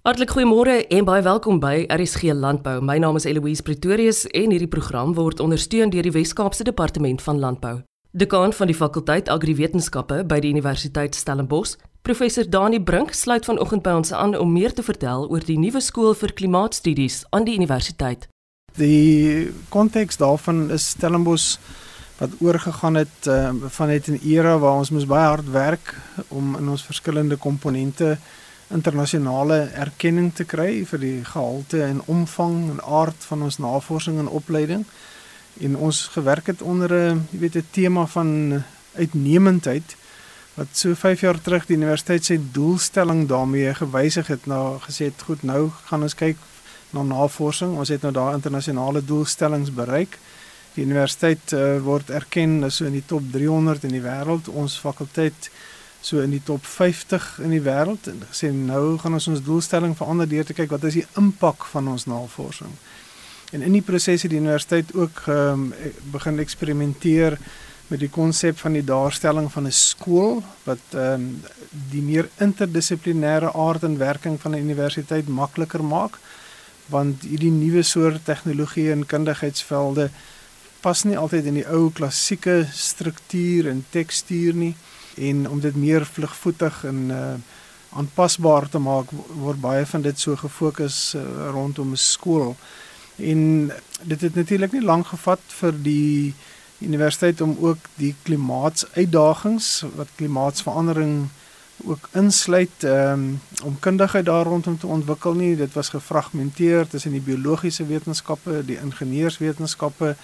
Hartlik goeiemôre en baie welkom by RSG Landbou. My naam is Eloise Pretorius en hierdie program word ondersteun deur die Wes-Kaapse Departement van Landbou. Dekaan van die fakulteit Agriwetenskappe by die Universiteit Stellenbosch, professor Dani Brink sluit vanoggend by ons aan om meer te vertel oor die nuwe skool vir klimaatstudies aan die universiteit. Die konteks daarvan is Stellenbosch wat oorgegaan het uh, vanuit 'n era waar ons moes baie hard werk om in ons verskillende komponente internasionale erkenning te kry vir die gehalte en omvang en aard van ons navorsing en opleiding. En ons gewerk het onder 'n, jy weet, 'n tema van uitnemendheid wat so 5 jaar terug die universiteit se doelstelling daarmee gewysig het na gesê het goed nou gaan ons kyk na navorsing. Ons het nou daai internasionale doelstellings bereik. Die universiteit uh, word erken as so in die top 300 in die wêreld. Ons fakulteit so in die top 50 in die wêreld en gesê nou gaan ons ons doelstelling verander deur te kyk wat is die impak van ons navorsing. En in die proses het die universiteit ook um, begin eksperimenteer met die konsep van die daarstelling van 'n skool wat ehm um, die meer interdissiplinêre aard en werking van 'n universiteit makliker maak want hierdie nuwe soort tegnologie en kundigheidsvelde pas nie altyd in die ou klassieke struktuur en tekstuur nie en om dit meer vlugvoetig en uh aanpasbaar te maak word baie van dit so gefokus uh, rondom 'n skool. En dit het natuurlik nie lank gevat vir die universiteit om ook die klimaatsuitdagings wat klimaatsverandering ook insluit um, om kundigheid daar rondom te ontwikkel nie. Dit was gefragmenteer tussen die biologiese wetenskappe, die ingenieurswetenskappe,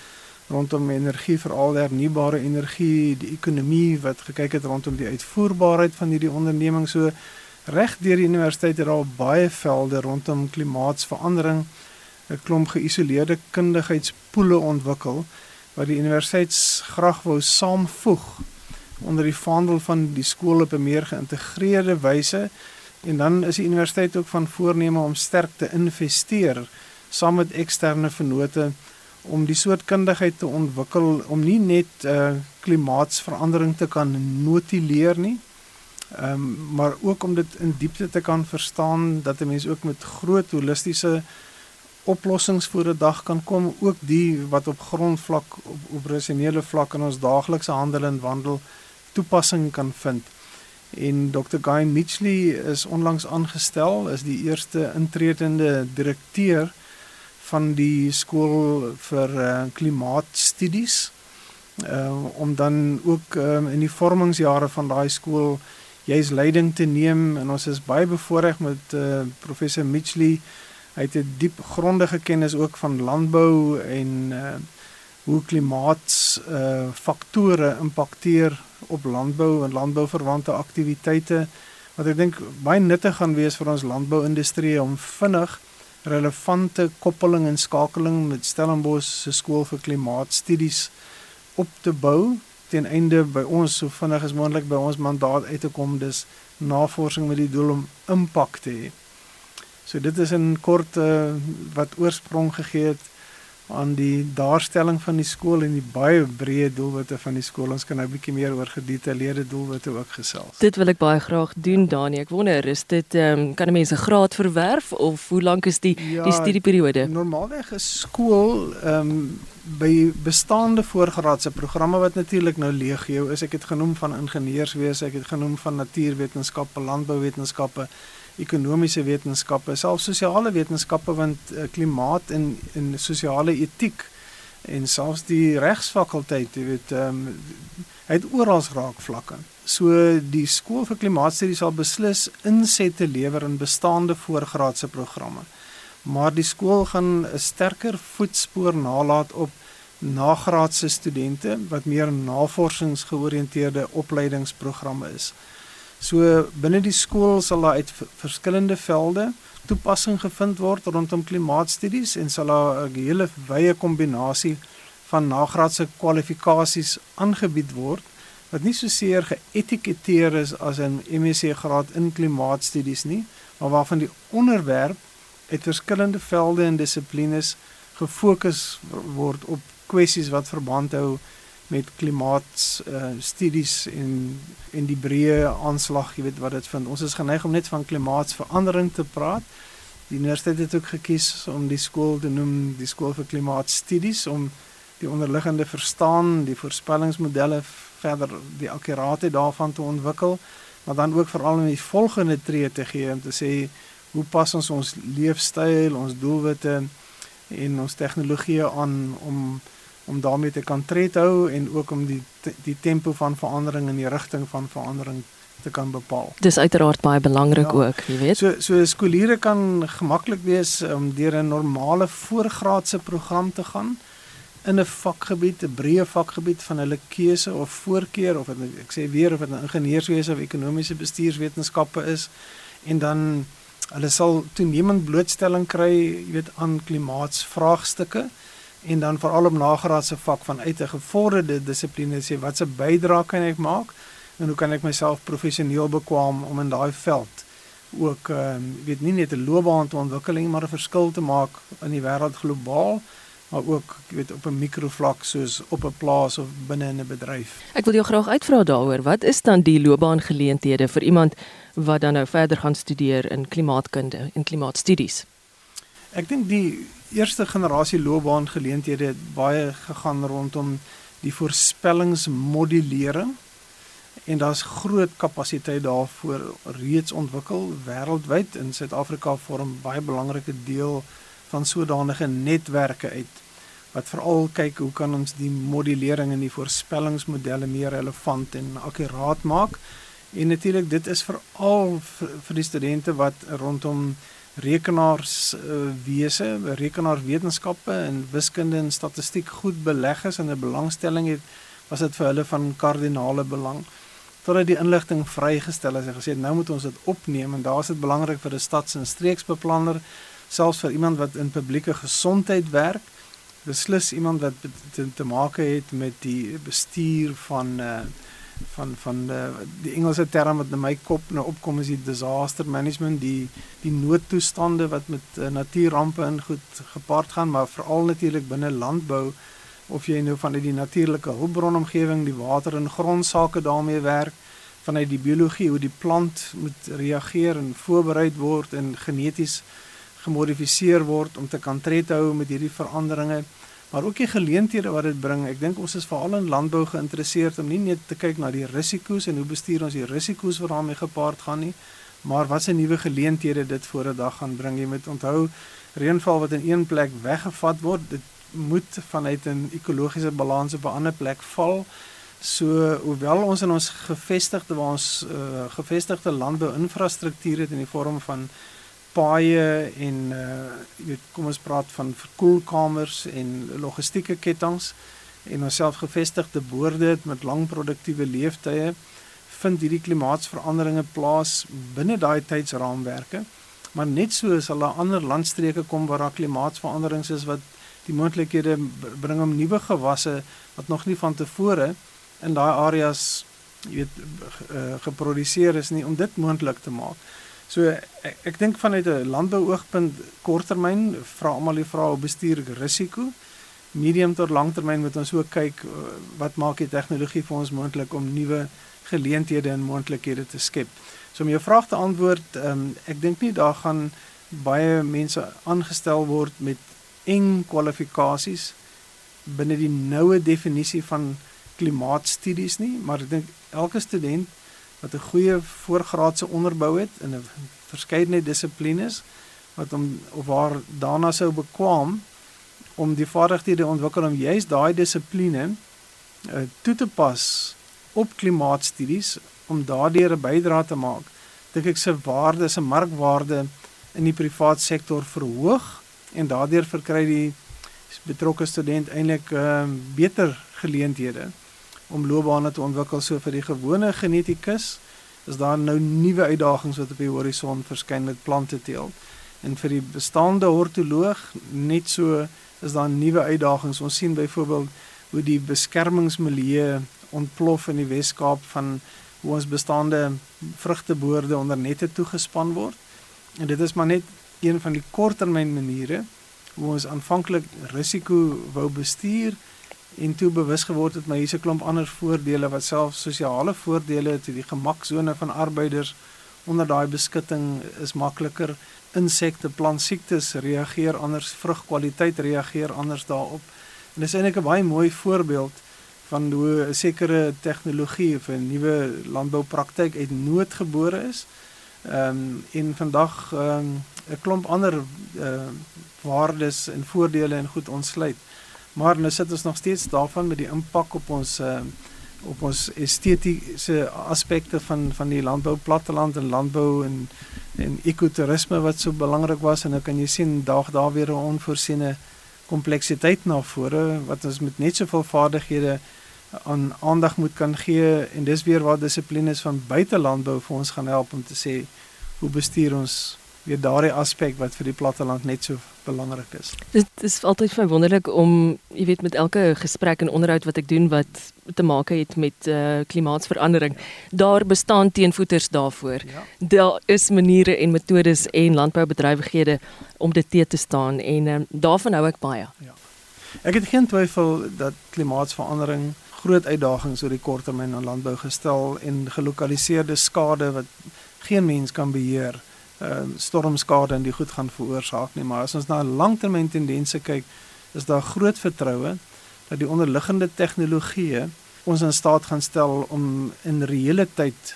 rondom energie veral hernubare energie, die ekonomie wat gekyk het rondom die uitvoerbaarheid van hierdie onderneming. So reg deur die universiteit het daar baie velde rondom klimaatsverandering 'n klomp geïsoleerde kundigheidspoele ontwikkel wat die universiteit graag wou saamvoeg onder die vaandel van die skool op 'n meer geïntegreerde wyse. En dan is die universiteit ook van voorneme om sterk te investeer saam met eksterne vennote om die soort kundigheid te ontwikkel om nie net uh klimaatsverandering te kan notuleer nie. Ehm um, maar ook om dit in diepte te kan verstaan dat 'n mens ook met groot holistiese oplossings voor 'n dag kan kom, ook die wat op grondvlak op operasionele vlak in ons daaglikse handel en wandel toepassing kan vind. En Dr. Guy Mitchley is onlangs aangestel as die eerste intredende direkteur van die skool vir uh, klimaatstudies. Uh, om dan ook um, in die vormingsjare van daai skool jy's leiding te neem. En ons is baie bevoorreg met uh, professor Mitchley. Hy het 'n diep grondige kennis ook van landbou en uh, hoe klimaats uh, faktore impakteer op landbou en landbouverwante aktiwiteite. Wat ek dink baie nuttig gaan wees vir ons landbouindustrie om vinnig relevante koppeling en skakeling met Stellenbosch se skool vir klimaatstudies op te bou ten einde by ons so vinnig as moontlik by ons mandaat uit te kom dis navorsing met die doel om impak te hê. So dit is 'n kort uh, wat oorsprong gegee het aan die daarstelling van die skool en die baie breë doelwitte van die skool. Ons kan nou 'n bietjie meer oor gedetailleerde doelwitte ook gesels. Dit wil ek baie graag doen, Dani. Ek wonder, is dit ehm um, kan mense graad verwerf of hoe lank is die ja, die studieperiode? Normaalweg 'n skool ehm um, by bestaande voorgraadse programme wat natuurlik nou legio is. Ek het genoem van ingenieurswese, ek het genoem van natuurwetenskappe, landbouwetenskappe ekonomiese wetenskappe, selfs sosiale wetenskappe want uh, klimaat en en sosiale etiek en selfs die regsfakulteit, jy weet, ehm um, hy het oral raakvlakke. So die skool vir klimaatstudie sal beslis insette lewer in bestaande voorgraadse programme. Maar die skool gaan 'n sterker voetspoor nalat op nagraadse studente wat meer navorsingsgeoriënteerde opleidingsprogramme is. So binne die skool sal daar uit verskillende velde toepassing gevind word rondom klimaatstudies en sal daar 'n hele wye kombinasie van nagraadse kwalifikasies aangebied word wat nie so seer geetiketeer is as 'n MSc graad in klimaatstudies nie, maar waarvan die onderwerp uit verskillende velde en dissiplines gefokus word op kwessies wat verband hou met klimaat uh, studies en en die breë aanslag, jy weet wat dit vind. Ons is geneig om net van klimaatsverandering te praat. Die universiteit het ook gekies om die skool te noem die skool vir klimaatstudies om die onderliggende verstaan, die voorspellingsmodelle verder die akkuraatheid daarvan te ontwikkel, maar dan ook veral om die volgende tree te gee om te sê hoe pas ons ons leefstyl, ons doelwitte en ons tegnologie aan om om daarmee te kan tred hou en ook om die die tempo van verandering in die rigting van verandering te kan bepaal. Dis uiteraard baie belangrik ja. ook, jy weet. So so skooliere kan gemaklik wees om deur 'n normale voorgraadse program te gaan in 'n vakgebied, 'n breë vakgebied van hulle keuse of voorkeur of het, ek sê weer of dit 'n ingenieurswese of ekonomiese bestuurswetenskappe is en dan hulle sal toenemend blootstelling kry, jy weet, aan klimaatsvraagstukke en dan veral op nagraadse vak vanuit 'n gevorderde dissipline sê wat se bydrae kan ek maak en hoe kan ek myself professioneel bekwam om in daai veld ook ehm um, weet nie net 'n loopbaan te ontwikkel nie maar 'n verskil te maak in die wêreld globaal maar ook weet op 'n mikrovlak soos op 'n plaas of binne in 'n bedryf. Ek wil jou graag uitvra daaroor, wat is dan die loopbaangeleenthede vir iemand wat dan nou verder gaan studeer in klimaatkunde en klimaatstudies? Ek dink die eerste generasie loopbaangeleenthede het baie gegaan rondom die voorspellingsmodellering en daar's groot kapasiteit daarvoor reeds ontwikkel wêreldwyd in Suid-Afrika vorm baie belangrike deel van sodanige netwerke uit wat veral kyk hoe kan ons die modellering en die voorspellingsmodelle meer relevant en akkuraat maak. En natuurlik dit is veral vir, vir die studente wat rondom rekenaars uh, wese, rekenaarwetenskappe en wiskunde en statistiek goed beleg is en 'n belangstelling het, was dit vir hulle van kardinale belang totdat die inligting vrygestel is en gesê nou moet ons dit opneem en daar is dit belangrik vir 'n stads- en streeksbeplanner selfs vir iemand wat in publieke gesondheid werk, beslis iemand wat te, te maak het met die bestuur van uh van van die, uh, die Engelse term wat in my kop nou opkom is die disaster management, die die noodtoestande wat met uh, natuurrampe in goed gepaard gaan, maar veral natuurlik binne landbou of jy nou vanuit die natuurlike hulpbronomgewing, die water en grondsake daarmee werk, vanuit die biologie hoe die plant moet reageer en voorberei word en geneties gemodifiseer word om te kan tred hou met hierdie veranderinge maar ook die geleenthede wat dit bring. Ek dink ons is veral in landbou geïnteresseerd om nie net te kyk na die risiko's en hoe bestuur ons die risiko's wat daarmee gepaard gaan nie, maar wat se nuwe geleenthede dit voor 'n dag gaan bring. Jy moet onthou reënval wat in een plek weggevat word, dit moet vanuit 'n ekologiese balans op 'n ander plek val. So hoewel ons in ons gevestigde waar ons uh, gevestigde landbou-infrastruktuur het in die vorm van paaie en uh jy kom ons praat van verkoelkamers en logistieke ketTINGS en onsself gevestigde boorde met lang produktiewe leeftye vind hierdie klimaatsveranderinge plaas binne daai tydsraamwerke maar net so sal daar ander landstreke kom waar daar klimaatsveranderings is wat die moontlikhede bring om nuwe gewasse wat nog nie van tevore in daai areas jy weet uh, geproduseer is nie om dit moontlik te maak. So ek, ek dink vanuit 'n landbouoogpunt korttermyn vra almal die vraag hoe bestuur ek risiko. Medium tot langtermyn moet ons ook kyk uh, wat maak die tegnologie vir ons moontlik om nuwe geleenthede en moontlikhede te skep. So om jou vraag te antwoord, um, ek dink nie daar gaan baie mense aangestel word met eng kwalifikasies binne die noue definisie van klimaatstudies nie, maar ek dink elke student wat 'n goeie voorgraadse onderbou het in 'n verskeidenheid dissiplines wat hom of waar daarna sou bekwam om die vaardighede ontwikkel om juis daai dissipline uh, toe te pas op klimaatstudies om daardeur 'n bydrae te maak. Dink ek se waarde se markwaarde in die privaat sektor verhoog en daardeur verkry die betrokke student eintlik uh, beter geleenthede om loopbane te ontwikkel. So vir die gewone genetikus is daar nou nuwe uitdagings wat op die horison verskyn met plante teel. En vir die bestaande hortoloog net so is daar nuwe uitdagings. Ons sien byvoorbeeld hoe die beskermingsmilieu ontplof in die Wes-Kaap van hoe ons bestaande vrugteboorde onder nette toegespan word. En dit is maar net een van die korttermyn maniere hoe ons aanvanklik risiko wou bestuur en toe bewus geword het maar hier's 'n klomp ander voordele wat selfs sosiale voordele het, die gemaksone van arbeiders onder daai beskutting is makliker insekte, plantsiektes reageer anders, vrugkwaliteit reageer anders daarop. En dis eintlik 'n baie mooi voorbeeld van hoe 'n sekere tegnologie of 'n nuwe landboupraktyk uit nood gebore is. Ehm um, en vandag ehm um, 'n klomp ander uh waardes en voordele en goed ontsluit. Maar nou sit ons nog steeds daarvan met die impak op ons uh op ons estetiese aspekte van van die landbou platteland en landbou en en ekotourisme wat so belangrik was. En nou kan jy sien daag daar weer 'n onvoorsiene kompleksiteit na vore wat ons met net soveel vaardighede aan aandag moet kan gee. En dis weer waar dissiplines van buitelandbou vir ons gaan help om te sê hoe bestuur ons weer daardie aspek wat vir die platteland net so belangrik is. Dit is altyd vir my wonderlik om jy weet met elke gesprek en onderhoud wat ek doen wat te maak het met uh, klimaatsverandering. Daar bestaan teenvoeters daarvoor. Ja. Daar is maniere en metodes en landboubedrywighede om dit te te staan en um, daarvan hou ek baie. Ja. Ek het geen twyfel dat klimaatsverandering groot uitdagings oor die korttermyn aan landbou gestel en gelokaliseerde skade wat geen mens kan beheer uh, stormskade en die goed gaan veroorsaak nie, maar as ons na langtermyn tendense kyk, is daar groot vertroue dat die onderliggende tegnologieë ons in staat gaan stel om in reële tyd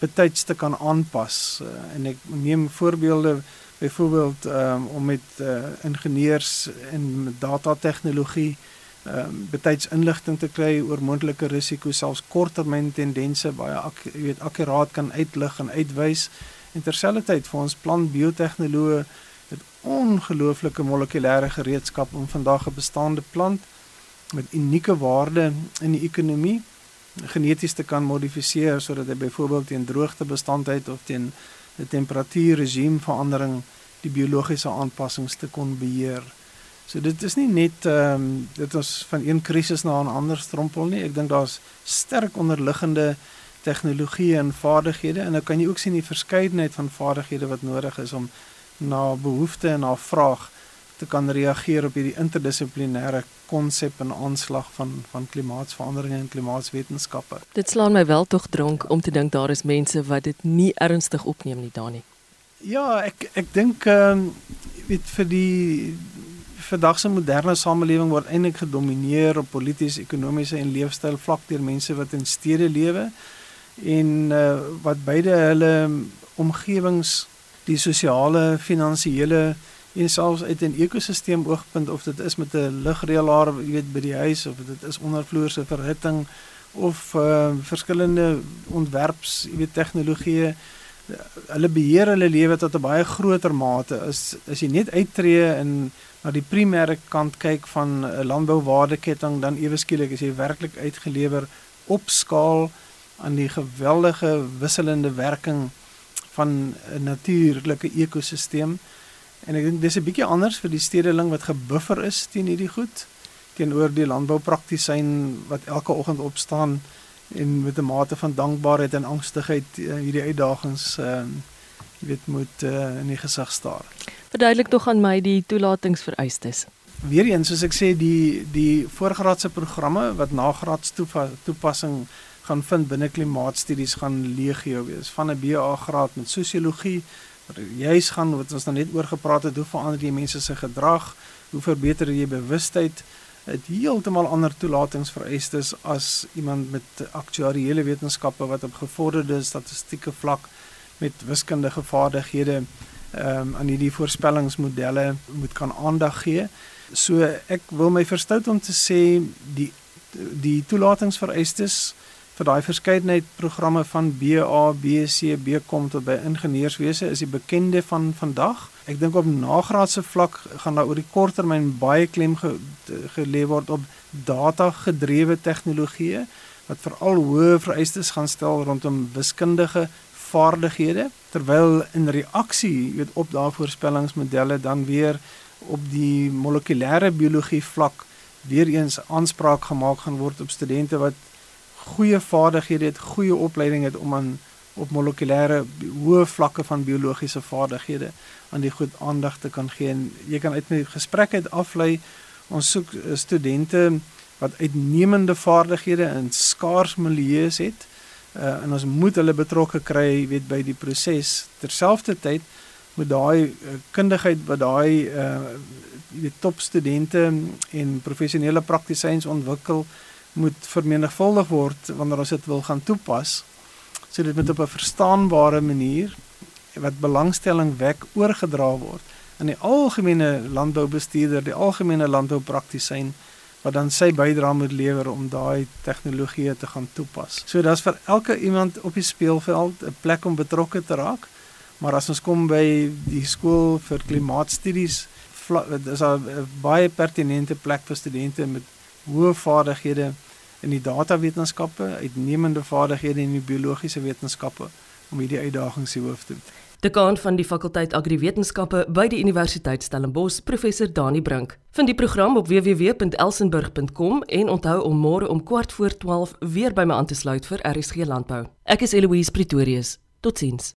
betyds te kan aanpas. Uh, en ek neem voorbeelde byvoorbeeld um, om met uh, ingenieurs en data tegnologie um, betyds inligting te kry oor moontlike risiko's selfs korttermyn tendense baie jy weet akkuraat kan uitlig en uitwys En terselfdertyd vir ons plant biotehnoloë het ongelooflike molekulêre gereedskap om vandag 'n bestaande plant met unieke waarde in die ekonomie geneties te kan modifiseer sodat hy byvoorbeeld teen droogtebestandheid of teen 'n temperatuurregime verandering die biologiese aanpassings te kon beheer. So dit is nie net ehm um, dit ons van een krisis na 'n ander strompel nie. Ek dink daar's sterk onderliggende tegnologie en vaardighede en dan kan jy ook sien die verskeidenheid van vaardighede wat nodig is om na behoeftes en na vraag te kan reageer op hierdie interdissiplinêre konsep en aanslag van van klimaatsverandering en klimaatswetenskappe. Dit slaan my wel tog dronk om te dink daar is mense wat dit nie ernstig opneem nie, Dani. Ja, ek ek dink ehm um, weet vir die vandag se moderne samelewing word eintlik gedomeineer op polities, ekonomiese en leefstyl vlak deur mense wat in stede lewe en uh, wat beide hulle omgewings die sosiale, finansiële en selfs uit 'n ekosisteem oogpunt of dit is met 'n ligreëlaar, jy weet by die huis of dit is ondervloerse verhitting of uh, verskillende ontwerps, jy weet tegnologieë hulle beheer hulle lewe tot 'n baie groter mate. As as jy net uittreë en na die primêre kant kyk van 'n landbouwaardeketting dan ewe skielik is jy werklik uitgelewer op skaal aan die geweldige wisselende werking van 'n natuurlike ekosisteem. En ek dink dis 'n bietjie anders vir die stedeling wat gebuffer is teen hierdie goed teenoor die landboupraktisyn wat elke oggend opstaan en met 'n mate van dankbaarheid en angstigheid uh, hierdie uitdagings uh jy weet moet uh, in die gesig staar. Verduidelik tog aan my die toelatingsvereistes. Weereens soos ek sê die die voorgraadse programme wat nagraads toepassing gaan vind binne klimaatstudies gaan legio wees van 'n BA graad met sosiologie wat juis gaan wat ons nou net oor gepraat het hoe verander jy mense se gedrag hoe verbeter jy bewustheid het heeltemal ander toelatingsvereistes as iemand met aktuariële wetenskappe wat op gevorderde statistieke vlak met wiskundige vaardighede um, aan hierdie voorspellingsmodelle moet kan aandag gee. So ek wil my verstout om te sê die die toelatingsvereistes vir daai verskeidenheid programme van BA, BC, BCom tot by ingenieurswese is die bekende van vandag. Ek dink op nagraadse vlak gaan daar oor die korttermyn baie klem ge, gelê word op data gedrewe tegnologieë wat veral hoë vereistes gaan stel rondom wiskundige vaardighede terwyl in reaksie weet op daardie voorspellingsmodelle dan weer op die molekulêre biologie vlak weer eens aanspraak gemaak gaan word op studente wat goeie vaardighede het, goeie opleiding het om aan op molekulêre hoë vlakke van biologiese vaardighede aan die goed aandag te kan gee. En jy kan uit my gesprek uit aflei ons soek eh, studente wat uitnemende vaardighede in skaars milieus het. Uh, en ons moet hulle betrokke kry weet by die proses terselfdertyd met daai uh, kundigheid wat daai uh die topstudente en professionele praktisyns ontwikkel moet vermenigvuldig word wanneer ons dit wil gaan toepas. So dit moet op 'n verstaanbare manier wat belangstelling wek oorgedra word aan die algemene landboubestuurder, die algemene landboupraktisyn wat dan sy bydrae moet lewer om daai tegnologie te gaan toepas. So daar's vir elke iemand op die speelveld 'n plek om betrokke te raak. Maar as ons kom by die skool vir klimaatstudies, dis 'n baie pertinente plek vir studente met hoë vaardighede in die datawetenskappe, uitnemende vaardighede in die biologiese wetenskappe om hierdie uitdagings se hoof te doen. Dekaan van die fakulteit Agriwetenskappe by die Universiteit Stellenbosch, professor Dani Brink. Vind die program op www.elsenburg.com en onthou om môre om 12:15 weer by my aan te sluit vir RSG Landbou. Ek is Eloise Pretorius. Totsiens.